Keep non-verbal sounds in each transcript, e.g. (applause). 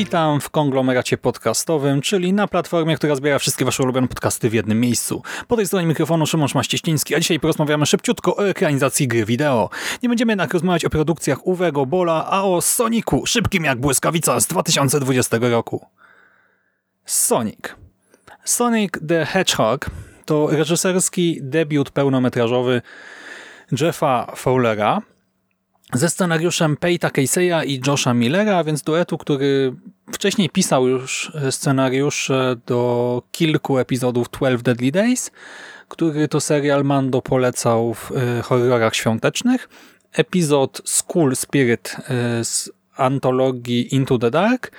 Witam w konglomeracie podcastowym, czyli na platformie, która zbiera wszystkie wasze ulubione podcasty w jednym miejscu. Po tej stronie mikrofonu Szymon Maścieściński, a dzisiaj porozmawiamy szybciutko o ekranizacji gry wideo. Nie będziemy jednak rozmawiać o produkcjach Uwego Bola, a o Sonicu, szybkim jak błyskawica z 2020 roku. Sonic. Sonic the Hedgehog to reżyserski debiut pełnometrażowy Jeffa Fowlera, ze scenariuszem Peyta Casey'a i Josha Millera, więc duetu, który wcześniej pisał już scenariusze do kilku epizodów 12 Deadly Days, który to serial Mando polecał w e, horrorach świątecznych. Epizod School Spirit e, z antologii Into the Dark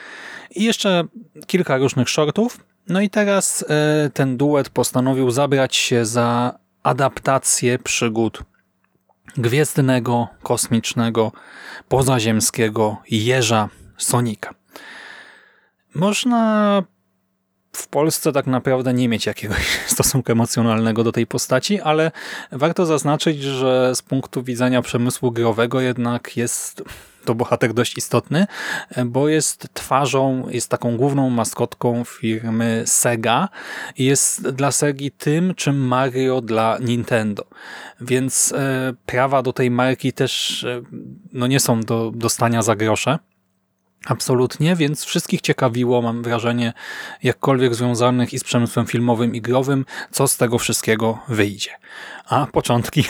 i jeszcze kilka różnych shortów. No i teraz e, ten duet postanowił zabrać się za adaptację przygód gwiezdnego, kosmicznego, pozaziemskiego jeża Sonika. Można w Polsce tak naprawdę nie mieć jakiegoś (laughs) stosunku emocjonalnego do tej postaci, ale warto zaznaczyć, że z punktu widzenia przemysłu growego jednak jest to bohater dość istotny, bo jest twarzą, jest taką główną maskotką firmy Sega i jest dla Segi tym, czym Mario dla Nintendo. Więc e, prawa do tej marki też e, no nie są do dostania za grosze. Absolutnie, więc wszystkich ciekawiło, mam wrażenie, jakkolwiek związanych i z przemysłem filmowym i growym, co z tego wszystkiego wyjdzie. A początki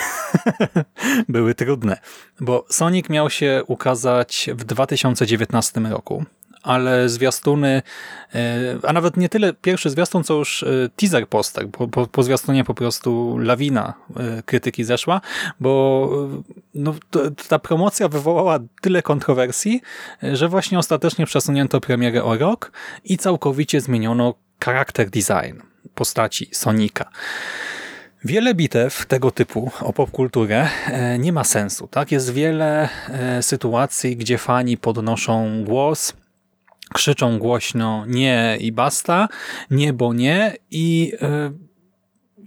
(laughs) były trudne, bo Sonic miał się ukazać w 2019 roku, ale zwiastuny, e, a nawet nie tyle pierwszy zwiastun, co już e, teaser poster, po, po, po zwiastunie po prostu lawina e, krytyki zeszła, bo no, ta promocja wywołała tyle kontrowersji, że właśnie ostatecznie przesunięto premierę o rok i całkowicie zmieniono charakter design postaci Sonika. Wiele bitew tego typu o popkulturę nie ma sensu. Tak? Jest wiele sytuacji, gdzie fani podnoszą głos, krzyczą głośno nie i basta, nie bo nie i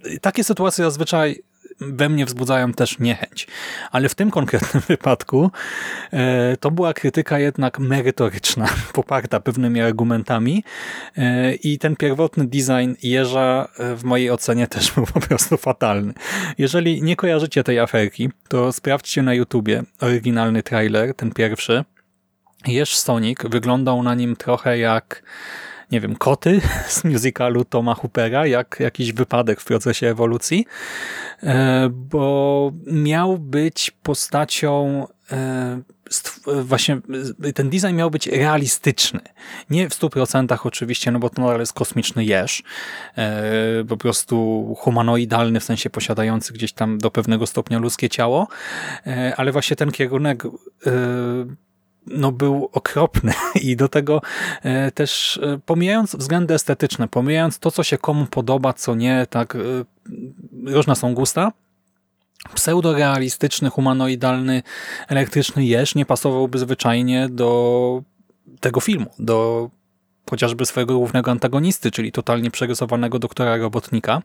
yy, takie sytuacje zazwyczaj we mnie wzbudzają też niechęć. Ale w tym konkretnym (laughs) wypadku e, to była krytyka jednak merytoryczna, (laughs) poparta pewnymi argumentami e, i ten pierwotny design e, w mojej ocenie też (laughs) był po prostu fatalny. Jeżeli nie kojarzycie tej aferki, to sprawdźcie na YouTubie oryginalny trailer, ten pierwszy, Jeż Sonic wyglądał na nim trochę jak nie wiem, koty (laughs) z musicalu Toma Hoopera, jak jakiś wypadek w procesie ewolucji, e, bo miał być postacią e, właśnie ten design miał być realistyczny. Nie w 100% oczywiście, no bo to nadal jest kosmiczny jeż, e, po prostu humanoidalny, w sensie posiadający gdzieś tam do pewnego stopnia ludzkie ciało, ale właśnie ten kierunek no, był okropny. (laughs) I do tego e, też e, pomijając względy estetyczne, pomijając to, co się komu podoba, co nie, tak e, różne są gusta, pseudorealistyczny, humanoidalny, elektryczny jeż nie pasowałby zwyczajnie do tego filmu, do chociażby swojego głównego antagonisty, czyli totalnie przerysowanego doktora robotnika.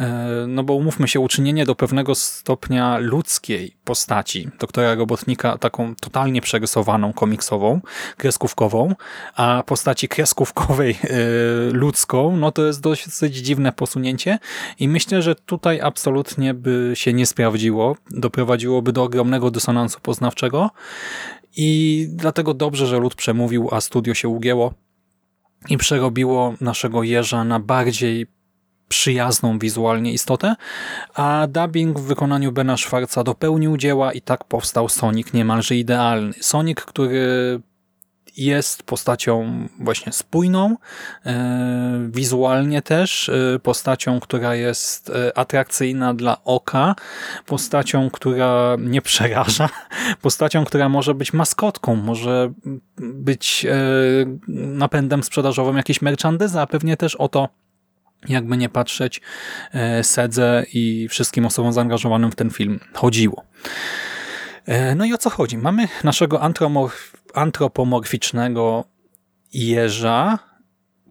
E, no bo umówmy się, uczynienie do pewnego stopnia ludzkiej postaci doktora robotnika taką totalnie przerysowaną, komiksową, kreskówkową, a postaci kreskówkowej e, ludzką, no to jest dosyć dziwne posunięcie. I myślę, że tutaj absolutnie by się nie sprawdziło, doprowadziłoby do ogromnego dysonansu poznawczego. I dlatego dobrze, że lud przemówił, a studio się ugięło i przerobiło naszego jeża na bardziej przyjazną wizualnie istotę, a dubbing w wykonaniu Bena Schwarza dopełnił dzieła i tak powstał Sonic niemalże idealny. Sonic, który jest postacią właśnie spójną, e, wizualnie też, e, postacią, która jest e, atrakcyjna dla oka, postacią, która nie przeraża, (laughs) postacią, która może być maskotką, może być napędem sprzedażowym jakiejś merchandyzy, a pewnie też o to jakby nie patrzeć, Sedze i wszystkim osobom zaangażowanym w ten film chodziło. No i o co chodzi? Mamy naszego antropomorficznego jeża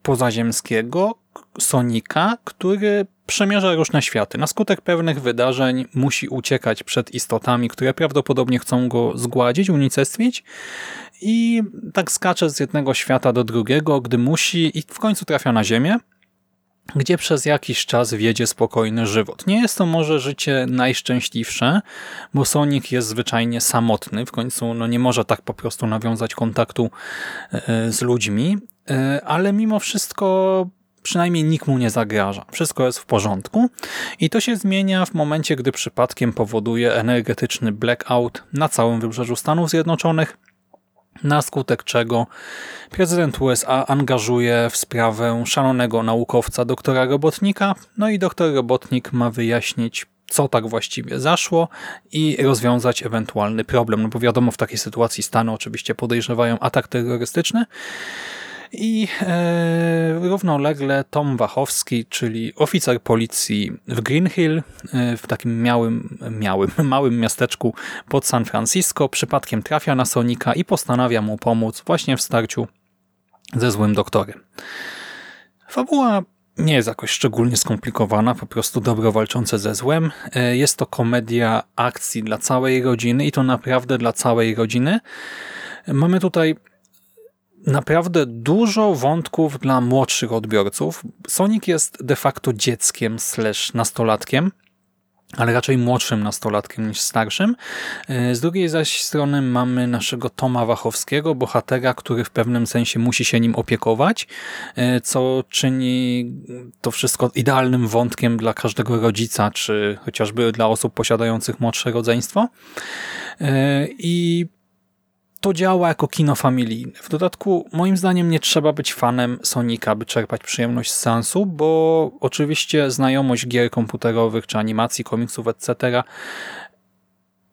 pozaziemskiego, Sonika, który przemierza różne światy. Na skutek pewnych wydarzeń musi uciekać przed istotami, które prawdopodobnie chcą go zgładzić, unicestwić i tak skacze z jednego świata do drugiego, gdy musi i w końcu trafia na Ziemię, gdzie przez jakiś czas wiedzie spokojny żywot. Nie jest to może życie najszczęśliwsze, bo Sonic jest zwyczajnie samotny, w końcu no nie może tak po prostu nawiązać kontaktu e, z ludźmi, e, ale mimo wszystko przynajmniej nikt mu nie zagraża. Wszystko jest w porządku i to się zmienia w momencie, gdy przypadkiem powoduje energetyczny blackout na całym wybrzeżu Stanów Zjednoczonych, na skutek czego prezydent USA angażuje w sprawę szalonego naukowca doktora Robotnika, no i doktor Robotnik ma wyjaśnić, co tak właściwie zaszło i rozwiązać ewentualny problem. No bo wiadomo, w takiej sytuacji Stany oczywiście podejrzewają atak terrorystyczny, i e, równolegle Tom Wachowski, czyli oficer policji w Green Hill, e, w takim miałym, miałym, (laughs) małym miasteczku pod San Francisco, przypadkiem trafia na Sonika i postanawia mu pomóc właśnie w starciu ze złym doktorem. Fabuła nie jest jakoś szczególnie skomplikowana, po prostu dobro walczące ze złem. E, jest to komedia akcji dla całej rodziny i to naprawdę dla całej rodziny. Mamy tutaj naprawdę dużo wątków dla młodszych odbiorców. Sonic jest de facto dzieckiem slash nastolatkiem, ale raczej młodszym nastolatkiem niż starszym. E, z drugiej zaś strony mamy naszego Toma Wachowskiego, bohatera, który w pewnym sensie musi się nim opiekować, e, co czyni to wszystko idealnym wątkiem dla każdego rodzica, czy chociażby dla osób posiadających młodsze rodzeństwo. E, I to działa jako kino familijne. W dodatku, moim zdaniem, nie trzeba być fanem Sonika, by czerpać przyjemność z sensu, bo oczywiście znajomość gier komputerowych czy animacji, komiksów, etc.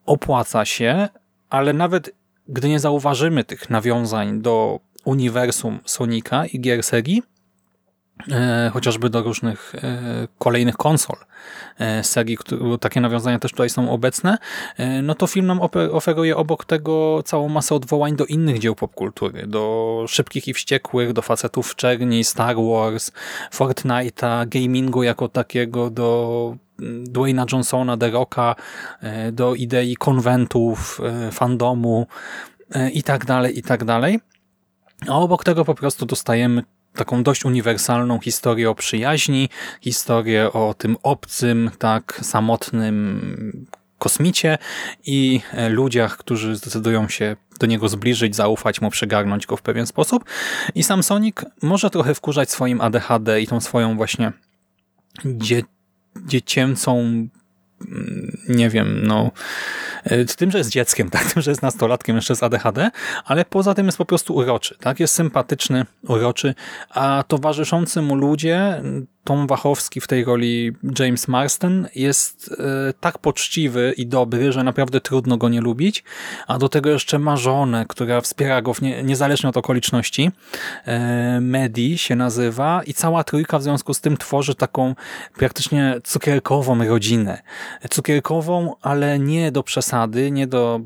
opłaca się, ale nawet gdy nie zauważymy tych nawiązań do uniwersum Sonika i gier serii, chociażby do różnych e, kolejnych konsol. E, serii, które, takie nawiązania też tutaj są obecne, no to film nam oferuje obok tego całą masę odwołań do innych dzieł popkultury, do Szybkich i Wściekłych, do Facetów w Czerni, Star Wars, Fortnite'a, gamingu jako takiego, do mm, Dwayna Johnsona, The Rocka, do idei konwentów, fandomu i tak dalej, i tak dalej. A obok tego po prostu dostajemy taką dość uniwersalną historię o przyjaźni, historię o tym obcym, tak samotnym kosmicie i e, ludziach, którzy zdecydują się do niego zbliżyć, zaufać mu, przygarnąć go w pewien sposób. I sam Sonic może trochę wkurzać swoim ADHD i tą swoją właśnie dzie dziecięcą nie wiem, no e, tym, że jest dzieckiem, (laughs) tak, tym, że jest nastolatkiem jeszcze z ADHD, ale poza tym jest po prostu uroczy, tak, jest sympatyczny, uroczy, a towarzyszący mu ludzie Tom Wachowski w tej roli James Marston jest e, tak poczciwy i dobry, że naprawdę trudno go nie lubić, a do tego jeszcze ma żonę, która wspiera go nie, niezależnie od okoliczności. E, Medi się nazywa i cała trójka w związku z tym tworzy taką praktycznie cukierkową rodzinę. Cukierkową, ale nie do przesady, nie do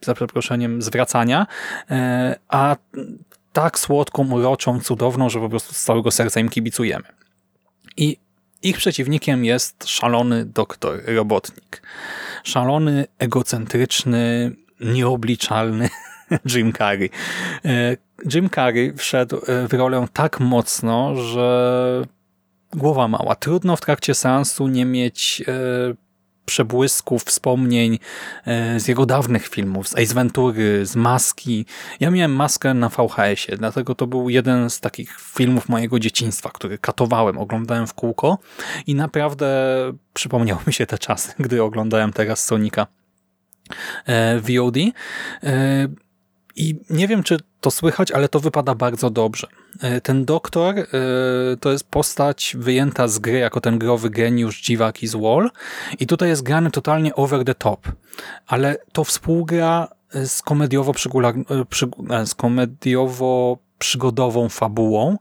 za przeproszeniem zwracania, e, a tak słodką, uroczą, cudowną, że po prostu z całego serca im kibicujemy. I ich przeciwnikiem jest szalony doktor robotnik. Szalony, egocentryczny, nieobliczalny (laughs) Jim Carrey. E, Jim Carrey wszedł e, w rolę tak mocno, że głowa mała. Trudno w trakcie seansu nie mieć e, przebłysków, wspomnień e, z jego dawnych filmów, z Ace Ventury, z Maski. Ja miałem Maskę na VHS-ie, dlatego to był jeden z takich filmów mojego dzieciństwa, który katowałem, oglądałem w kółko i naprawdę przypomniały mi się te czasy, (laughs) gdy oglądałem teraz Sonika e, VOD. E, I nie wiem, czy to słychać, ale to wypada bardzo dobrze. E, ten doktor to jest postać wyjęta z gry jako ten growy geniusz, dziwak i złol. I tutaj jest grany totalnie over the top. Ale to współgra z komediowo, z komediowo przygodową fabułą.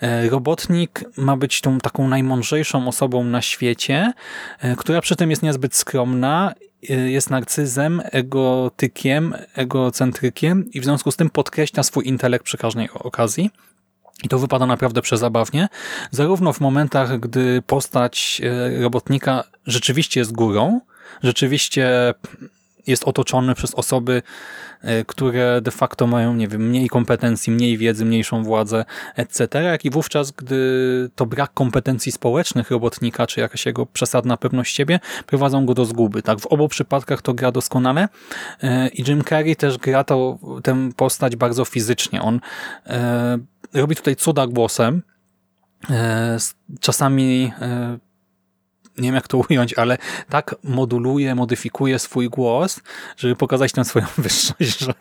E, robotnik ma być tą taką najmądrzejszą osobą na świecie, e, która przy tym jest niezbyt skromna, e, jest narcyzem, egotykiem, egocentrykiem i w związku z tym podkreśla swój intelekt przy każdej okazji. I to wypada naprawdę przezabawnie, zarówno w momentach, gdy postać robotnika rzeczywiście jest górą, rzeczywiście jest otoczony przez osoby, e, które de facto mają, nie wiem, mniej kompetencji, mniej wiedzy, mniejszą władzę, etc., jak i wówczas, gdy to brak kompetencji społecznych robotnika, czy jakaś jego przesadna pewność siebie, prowadzą go do zguby. Tak, w obu przypadkach to gra doskonale e, i Jim Carrey też gra to, tę postać bardzo fizycznie. On e, robi tutaj cuda głosem, czasami nie wiem jak to ująć, ale tak moduluje, modyfikuje swój głos, żeby pokazać tę swoją (laughs) wyższość, że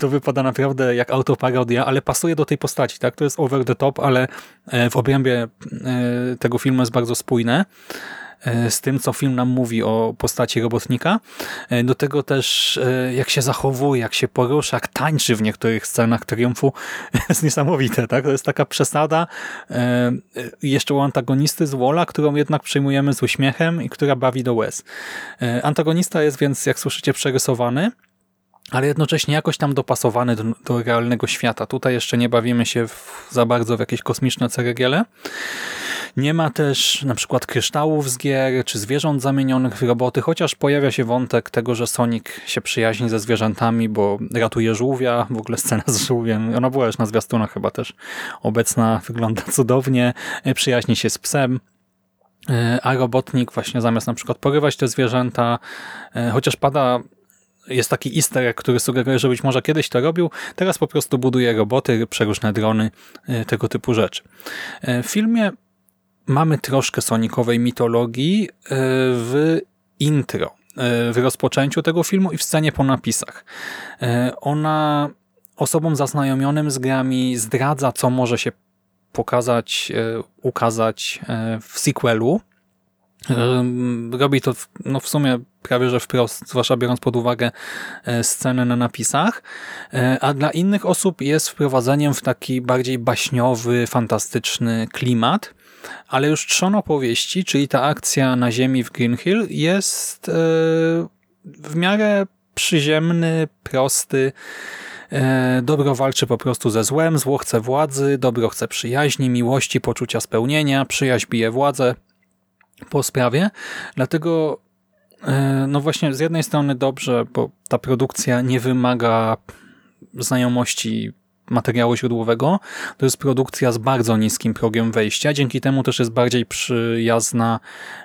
to wypada naprawdę jak autoparodia, ale pasuje do tej postaci, tak? To jest over the top, ale e, w obrębie e, tego filmu jest bardzo spójne. E, z tym, co film nam mówi o postaci robotnika. E, do tego też e, jak się zachowuje, jak się porusza, jak tańczy w niektórych scenach triumfu (laughs) jest niesamowite. Tak? To jest taka przesada jeszcze u antagonisty z Wola, którą jednak przyjmujemy z uśmiechem i która bawi do łez. Antagonista jest więc, jak słyszycie, przerysowany, ale jednocześnie jakoś tam dopasowany do, do, realnego świata. Tutaj jeszcze nie bawimy się w, za bardzo w jakieś kosmiczne ceregiele. Nie ma też na przykład kryształów z gier, czy zwierząt zamienionych w roboty, chociaż pojawia się wątek tego, że Sonic się przyjaźni ze zwierzętami, bo ratuje żółwia, w ogóle scena z żółwiem, ona była już na zwiastunach chyba też obecna, wygląda cudownie, przyjaźni się z psem, e, a robotnik właśnie zamiast na przykład porywać te zwierzęta, e, chociaż pada jest taki easter egg, który sugeruje, że być może kiedyś to robił, teraz po prostu buduje roboty, przeróżne drony, e, tego typu rzeczy. W filmie mamy troszkę sonikowej mitologii e, w intro, e, w rozpoczęciu tego filmu i w scenie po napisach. E, ona osobom zaznajomionym z grami zdradza, co może się pokazać, ukazać w sequelu. Robi to w, no w sumie prawie że wprost, zwłaszcza biorąc pod uwagę scenę na napisach, a dla innych osób jest wprowadzeniem w taki bardziej baśniowy, fantastyczny klimat, ale już trzon opowieści, czyli ta akcja na ziemi w Green Hill jest e, w miarę przyziemny, prosty, e, Dobro walczy po prostu ze złem, zło chce władzy, dobro chce przyjaźni, miłości, poczucia spełnienia, przyjaźń bije władzę po sprawie. Dlatego e, no właśnie z jednej strony dobrze, bo ta produkcja nie wymaga znajomości materiału źródłowego. To jest produkcja z bardzo niskim progiem wejścia, dzięki temu też jest bardziej przyjazna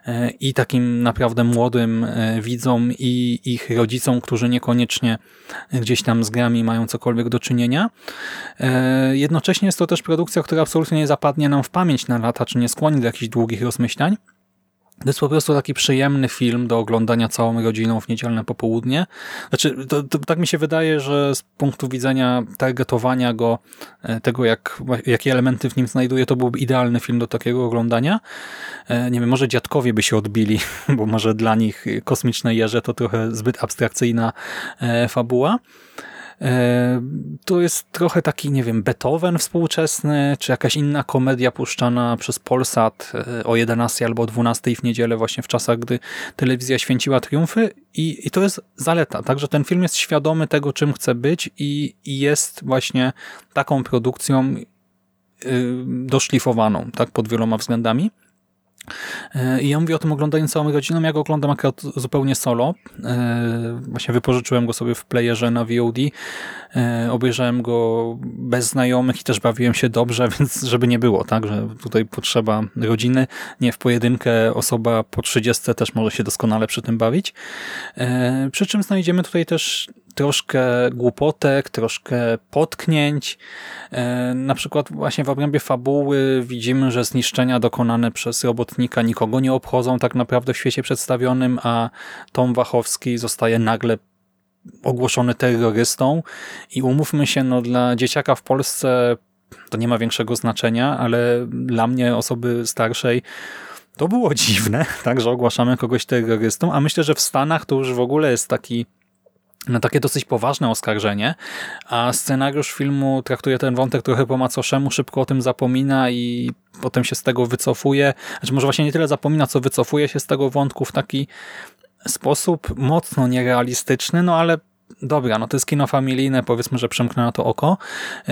e, i takim naprawdę młodym e, widzom i ich rodzicom, którzy niekoniecznie gdzieś tam z grami mają cokolwiek do czynienia. E, jednocześnie jest to też produkcja, która absolutnie nie zapadnie nam w pamięć na lata, czy nie skłoni do jakichś długich rozmyślań. To jest po prostu taki przyjemny film do oglądania całą rodziną w niedzielne popołudnie. Znaczy, to, to, tak mi się wydaje, że z punktu widzenia targetowania go, e, tego jak, jakie elementy w nim znajduje, to byłby idealny film do takiego oglądania. E, nie wiem, może dziadkowie by się odbili, (laughs) bo może dla nich kosmiczne jeże to trochę zbyt abstrakcyjna e, fabuła. E, to jest trochę taki, nie wiem, Beethoven współczesny, czy jakaś inna komedia puszczana przez Polsat e, o 11 albo 12 w niedzielę, właśnie w czasach, gdy telewizja święciła triumfy i, i to jest zaleta. Także ten film jest świadomy tego, czym chce być i, i jest właśnie taką produkcją y, doszlifowaną, tak, pod wieloma względami. E, I ja mówię o tym oglądaniu całą rodziną. Ja go oglądam akurat zupełnie solo. E, właśnie wypożyczyłem go sobie w playerze na VOD. E, obejrzałem go bez znajomych i też bawiłem się dobrze, (laughs) więc żeby nie było, tak, że tutaj potrzeba rodziny. Nie w pojedynkę osoba po 30 też może się doskonale przy tym bawić. Przy czym znajdziemy tutaj też troszkę głupotek, troszkę potknięć. E, na przykład właśnie w obrębie fabuły widzimy, że zniszczenia dokonane przez robotnika nikogo nie obchodzą tak naprawdę w świecie przedstawionym, a Tom Wachowski zostaje nagle ogłoszony terrorystą i umówmy się, no dla dzieciaka w Polsce to nie ma większego znaczenia, ale dla mnie, osoby starszej, to było (laughs) dziwne, tak, że ogłaszamy kogoś terrorystą, a myślę, że w Stanach to już w ogóle jest taki na takie dosyć poważne oskarżenie, a scenariusz filmu traktuje ten wątek trochę po macoszemu, szybko o tym zapomina i potem się z tego wycofuje. Znaczy może właśnie nie tyle zapomina, co wycofuje się z tego wątku w taki sposób mocno nierealistyczny, no ale dobra, no to jest kino familijne, powiedzmy, że przemknę na to oko.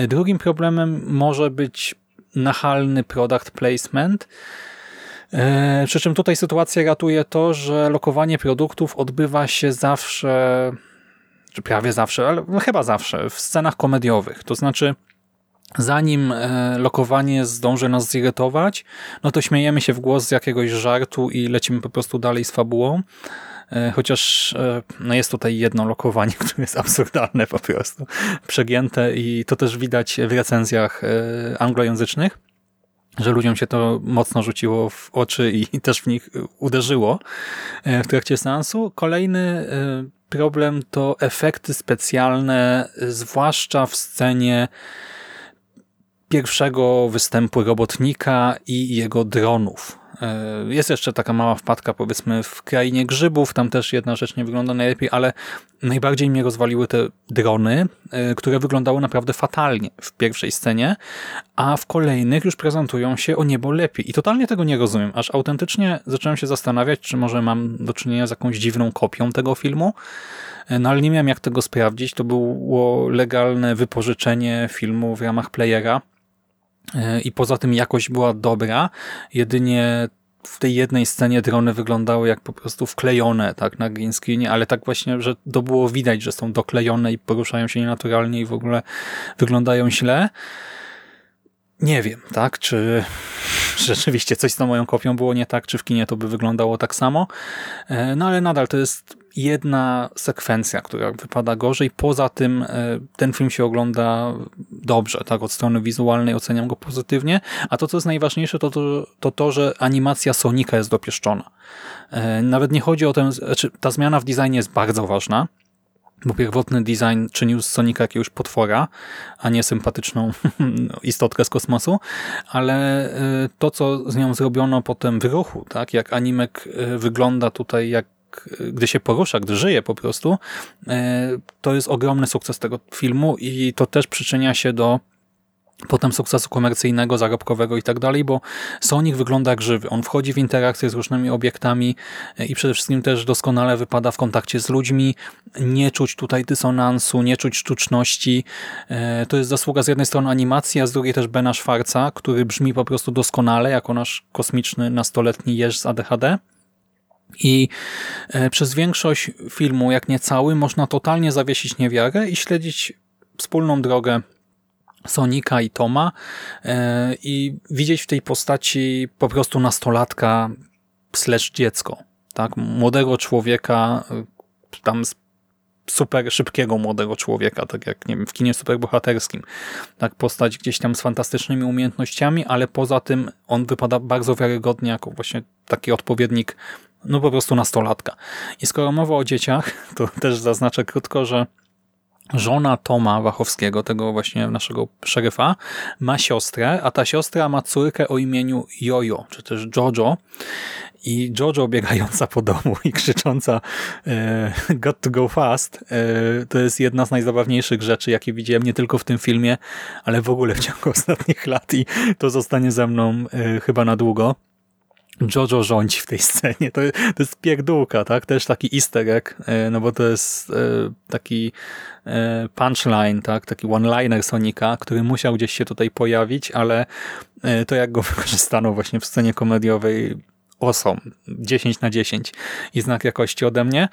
Drugim problemem może być nachalny product placement, e, przy czym tutaj sytuację ratuje to, że lokowanie produktów odbywa się zawsze czy prawie zawsze, ale no chyba zawsze, w scenach komediowych. To znaczy, zanim e, lokowanie zdąży nas zirytować, no to śmiejemy się w głos z jakiegoś żartu i lecimy po prostu dalej z fabułą. E, chociaż e, no jest tutaj jedno lokowanie, (laughs) które jest absurdalne po prostu, przegięte i to też widać w recenzjach anglojęzycznych że ludziom się to mocno rzuciło w oczy i (laughs) też w nich uderzyło w trakcie seansu. Kolejny problem to efekty specjalne, zwłaszcza w scenie pierwszego występu robotnika i jego dronów. E, jest jeszcze taka mała wpadka, powiedzmy, w krainie grzybów, tam też jedna rzecz nie wygląda najlepiej, ale najbardziej mnie rozwaliły te drony, e, które wyglądały naprawdę fatalnie w pierwszej scenie, a w kolejnych już prezentują się o niebo lepiej. I totalnie tego nie rozumiem, aż autentycznie zacząłem się zastanawiać, czy może mam do czynienia z jakąś dziwną kopią tego filmu, e, no ale nie miałem jak tego sprawdzić. To było legalne wypożyczenie filmu w ramach playera, i poza tym jakość była dobra, jedynie w tej jednej scenie drony wyglądały jak po prostu wklejone tak na green screenie, ale tak właśnie, że to było widać, że są doklejone i poruszają się nienaturalnie i w ogóle wyglądają źle. Nie wiem, tak, czy (laughs) rzeczywiście coś z tą moją kopią było nie tak, czy w kinie to by wyglądało tak samo, e, no ale nadal to jest jedna sekwencja, która wypada gorzej. Poza tym e, ten film się ogląda dobrze, tak, od strony wizualnej oceniam go pozytywnie, a to, co jest najważniejsze, to to, to, to że animacja Sonika jest dopieszczona. E, nawet nie chodzi o tę, znaczy ta zmiana w designie jest bardzo ważna, bo pierwotny design czynił z Sonika jakiegoś potwora, a nie sympatyczną (laughs) istotkę z kosmosu, ale e, to, co z nią zrobiono potem w ruchu, tak, jak animek wygląda tutaj jak gdy się porusza, gdy żyje po prostu, e, to jest ogromny sukces tego filmu i to też przyczynia się do potem sukcesu komercyjnego, zarobkowego i tak dalej, bo Sonic wygląda jak żywy. On wchodzi w interakcję z różnymi obiektami e, i przede wszystkim też doskonale wypada w kontakcie z ludźmi. Nie czuć tutaj dysonansu, nie czuć sztuczności. E, to jest zasługa z jednej strony animacji, a z drugiej też Bena Schwarza, który brzmi po prostu doskonale jako nasz kosmiczny nastoletni jeż z ADHD. I e, przez większość filmu, jak nie cały, można totalnie zawiesić niewiarę i śledzić wspólną drogę Sonika i Toma e, i widzieć w tej postaci po prostu nastolatka slash dziecko. Tak? Młodego człowieka, e, tam super szybkiego młodego człowieka, tak jak nie wiem, w kinie superbohaterskim. Tak, postać gdzieś tam z fantastycznymi umiejętnościami, ale poza tym on wypada bardzo wiarygodnie jako właśnie taki odpowiednik no po prostu nastolatka. I skoro mowa o dzieciach, to (laughs) też zaznaczę krótko, że żona Toma Wachowskiego, tego właśnie naszego szeryfa, ma siostrę, a ta siostra ma córkę o imieniu Jojo, czy też Jojo. I Jojo biegająca po domu i krzycząca e, got to go fast, e, to jest jedna z najzabawniejszych rzeczy, jakie widziałem nie tylko w tym filmie, ale w ogóle w ciągu (laughs) ostatnich lat i to zostanie ze mną e, chyba na długo. Jojo rządzi w tej scenie. To, to jest pierdółka, tak? Też taki easter egg, e, no bo to jest e, taki e, punchline, tak? Taki one-liner Sonika, który musiał gdzieś się tutaj pojawić, ale to jak go (laughs) wykorzystano właśnie w scenie komediowej osom. 10 na 10 i znak jakości ode mnie.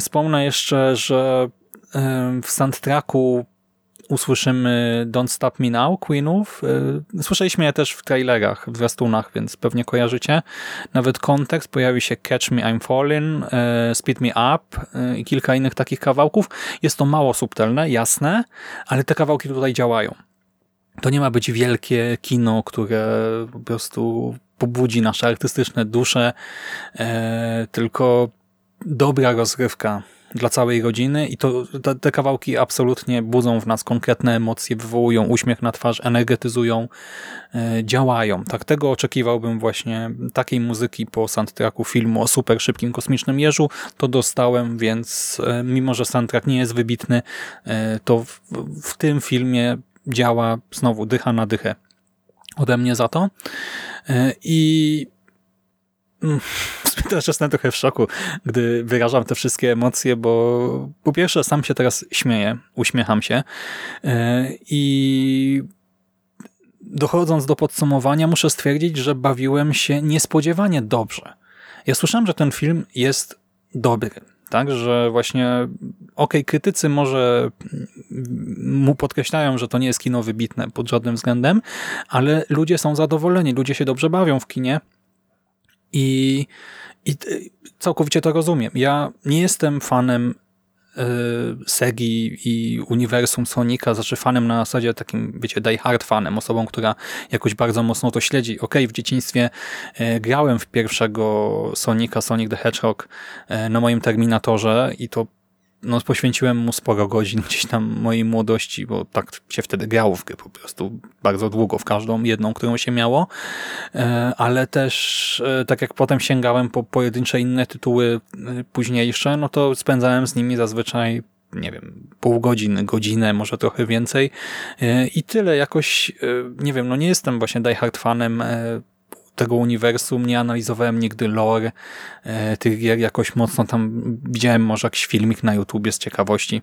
Wspomnę jeszcze, że w soundtracku usłyszymy Don't Stop Me Now Queenów. Y, słyszeliśmy je też w trailerach, w zwiastunach, więc pewnie kojarzycie. Nawet kontekst, pojawi się Catch Me I'm Falling, y, Speed Me Up y, i kilka innych takich kawałków. Jest to mało subtelne, jasne, ale te kawałki tutaj działają. To nie ma być wielkie kino, które po prostu pobudzi nasze artystyczne dusze, tylko dobra rozrywka dla całej rodziny i to te, te kawałki absolutnie budzą w nas konkretne emocje, wywołują uśmiech na twarz, energetyzują, e, działają. Tak tego oczekiwałbym właśnie takiej muzyki po soundtracku filmu o super szybkim kosmicznym jeżu, to dostałem, więc e, mimo, że soundtrack nie jest wybitny, e, to w, w tym filmie działa znowu dycha na dychę ode mnie za to. I mm, (laughs) też jestem trochę w szoku, gdy wyrażam te wszystkie emocje, bo po pierwsze sam się teraz śmieję, uśmiecham się e, i dochodząc do podsumowania muszę stwierdzić, że bawiłem się niespodziewanie dobrze. Ja słyszałem, że ten film jest dobry, tak, że właśnie okej, okay, krytycy może mu podkreślają, że to nie jest kino wybitne pod żadnym względem, ale ludzie są zadowoleni, ludzie się dobrze bawią w kinie i, i całkowicie to rozumiem. Ja nie jestem fanem y, Segi i uniwersum Sonika, znaczy fanem na zasadzie takim, wiecie, die hard fanem, osobą, która jakoś bardzo mocno to śledzi. Okej, okay, w dzieciństwie y, grałem w pierwszego Sonika, Sonic the Hedgehog y, na moim Terminatorze i to no, poświęciłem mu sporo godzin gdzieś tam mojej młodości, bo tak się wtedy grało w gry po prostu bardzo długo, w każdą jedną, którą się miało, e, ale też e, tak jak potem sięgałem po pojedyncze inne tytuły e, późniejsze, no to spędzałem z nimi zazwyczaj nie wiem, pół godziny, godzinę, może trochę więcej i tyle. Jakoś, nie wiem, no nie jestem właśnie diehard fanem tego uniwersum, nie analizowałem nigdy lore e, tych gier jakoś mocno tam widziałem może jakiś filmik na YouTubie z ciekawości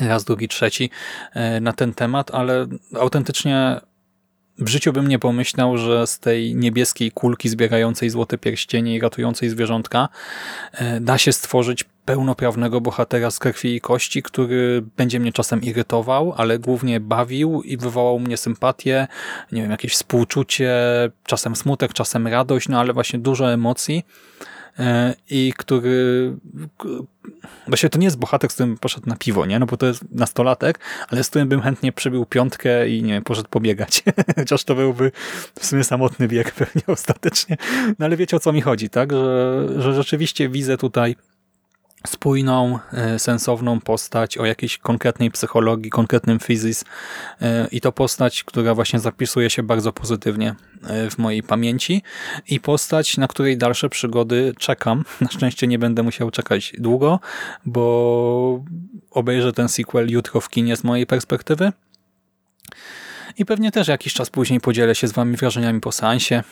raz, drugi, trzeci e, na ten temat, ale autentycznie w życiu bym nie pomyślał, że z tej niebieskiej kulki zbierającej złote pierścienie i ratującej zwierzątka e, da się stworzyć pełnoprawnego bohatera z krwi i kości, który będzie mnie czasem irytował, ale głównie bawił i wywołał mnie sympatię, nie wiem, jakieś współczucie, czasem smutek, czasem radość, no ale właśnie dużo emocji i który właśnie to nie jest bohater, z którym poszedł na piwo, nie? No bo to jest nastolatek, ale z którym bym chętnie przybił piątkę i nie wiem, poszedł pobiegać. (laughs) Chociaż to byłby w sumie samotny bieg pewnie (laughs) ostatecznie. No ale wiecie o co mi chodzi, tak? Że, że rzeczywiście widzę tutaj spójną, e, sensowną postać o jakiejś konkretnej psychologii, konkretnym fizys e, i to postać, która właśnie zapisuje się bardzo pozytywnie e, w mojej pamięci i postać, na której dalsze przygody czekam. (laughs) Na szczęście nie będę musiał czekać długo, bo obejrzę ten sequel jutro w kinie z mojej perspektywy i pewnie też jakiś czas później podzielę się z wami wrażeniami po seansie,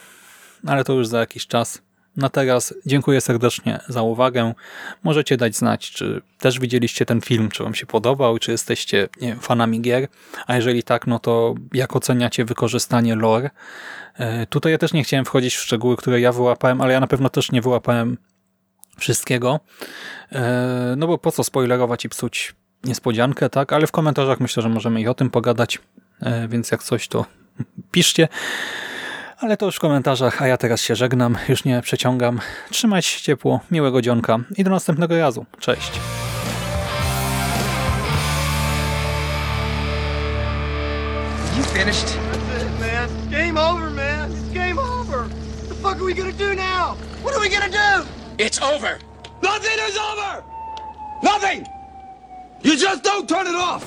ale to już za jakiś czas. Na teraz dziękuję serdecznie za uwagę. Możecie dać znać, czy też widzieliście ten film, czy wam się podobał, czy jesteście wiem, fanami gier, a jeżeli tak, no to jak oceniacie wykorzystanie lore. E, tutaj ja też nie chciałem wchodzić w szczegóły, które ja wyłapałem, ale ja na pewno też nie wyłapałem wszystkiego, e, no bo po co spoilerować i psuć niespodziankę, tak? Ale w komentarzach myślę, że możemy i o tym pogadać, e, więc jak coś to (laughs) piszcie. Ale to już w komentarzach, a ja teraz się żegnam, już nie przeciągam. Trzymajcie się ciepło, miłego dzionka i do następnego razu. Cześć! You finished? That's it, man. Game over, man. It's game over. What the fuck are we gonna do now? What are we gonna do? It's over. Nothing is over! Nothing! You just don't turn it off!